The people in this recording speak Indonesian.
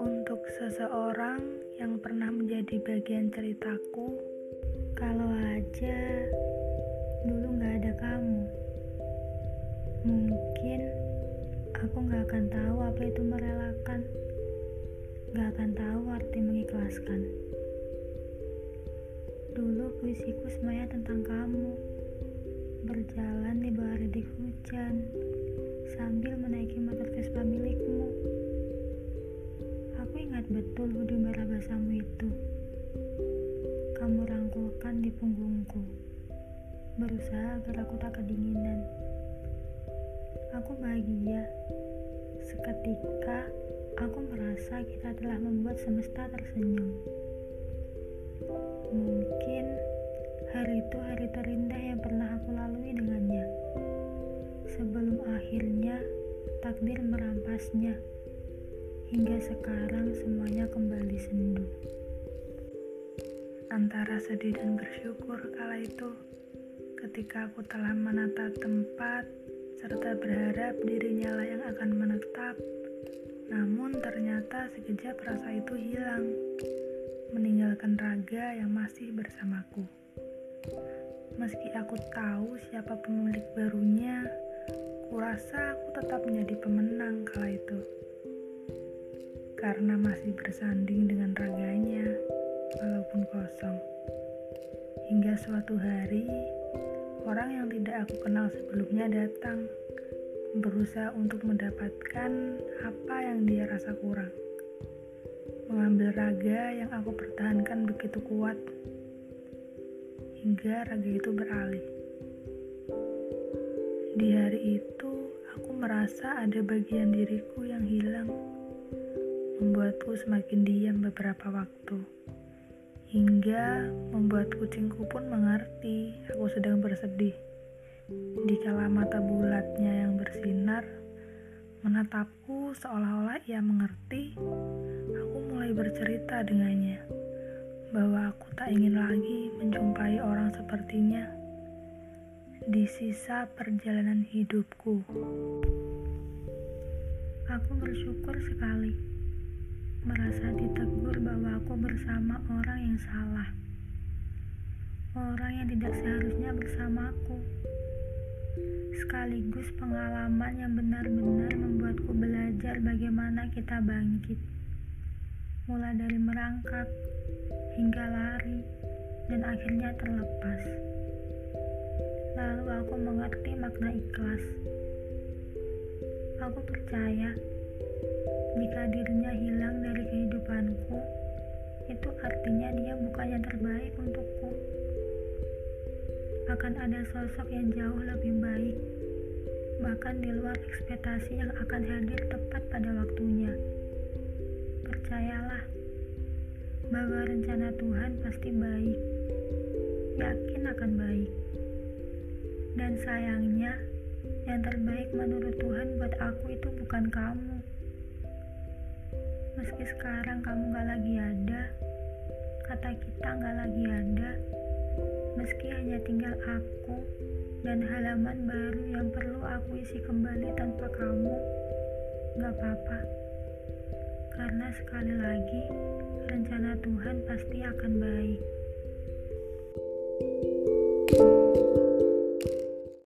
Untuk seseorang yang pernah menjadi bagian ceritaku, kalau aja dulu gak ada kamu, mungkin aku gak akan tahu apa itu merelakan, gak akan tahu arti mengikhlaskan. Dulu puisiku semuanya tentang kamu, berjalan di bawah redik hujan, berusaha agar aku tak kedinginan. Aku bahagia. Seketika, aku merasa kita telah membuat semesta tersenyum. Mungkin hari itu hari terindah yang pernah aku lalui dengannya. Sebelum akhirnya takdir merampasnya. Hingga sekarang semuanya kembali sendu. Antara sedih dan bersyukur kala itu ketika aku telah menata tempat serta berharap dirinya lah yang akan menetap. Namun ternyata sekejap rasa itu hilang meninggalkan raga yang masih bersamaku. Meski aku tahu siapa pemilik barunya, kurasa aku tetap menjadi pemenang kala itu. Karena masih bersanding dengan raganya, walaupun kosong. Hingga suatu hari, orang yang tidak aku kenal sebelumnya datang, berusaha untuk mendapatkan apa yang dia rasa kurang mengambil raga yang aku pertahankan begitu kuat hingga raga itu beralih. Di hari itu, aku merasa ada bagian diriku yang hilang, membuatku semakin diam beberapa waktu, hingga membuat kucingku pun mengerti aku sedang bersedih. Di kala mata bulatnya yang bersinar, menatapku seolah-olah ia mengerti mulai bercerita dengannya bahwa aku tak ingin lagi menjumpai orang sepertinya di sisa perjalanan hidupku. Aku bersyukur sekali merasa ditegur bahwa aku bersama orang yang salah. Orang yang tidak seharusnya bersamaku. Sekaligus pengalaman yang benar-benar membuatku belajar bagaimana kita bangkit mulai dari merangkak hingga lari dan akhirnya terlepas. Lalu aku mengerti makna ikhlas. Aku percaya jika dirinya hilang dari kehidupanku, itu artinya Akan ada sosok yang jauh lebih baik, bahkan di luar ekspektasi yang akan hadir tepat pada waktunya percayalah bahwa rencana Tuhan pasti baik. Yakin akan baik. Dan sayangnya, yang terbaik menurut Tuhan buat aku itu bukan kamu. Meski sekarang kamu gak lagi ada, kata kita gak lagi ada, meski hanya tinggal aku dan halaman baru yang perlu aku isi kembali tanpa kamu, gak apa-apa. Karena sekali lagi, rencana Tuhan pasti akan baik.